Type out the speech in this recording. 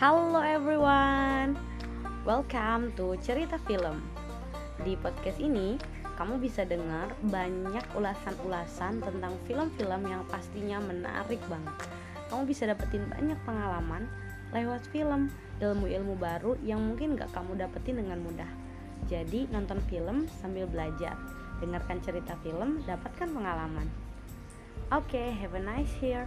Halo everyone, welcome to Cerita Film. Di podcast ini, kamu bisa dengar banyak ulasan-ulasan tentang film-film yang pastinya menarik banget. Kamu bisa dapetin banyak pengalaman lewat film, ilmu-ilmu baru yang mungkin gak kamu dapetin dengan mudah. Jadi nonton film sambil belajar, dengarkan cerita film, dapatkan pengalaman. Oke, okay, have a nice here.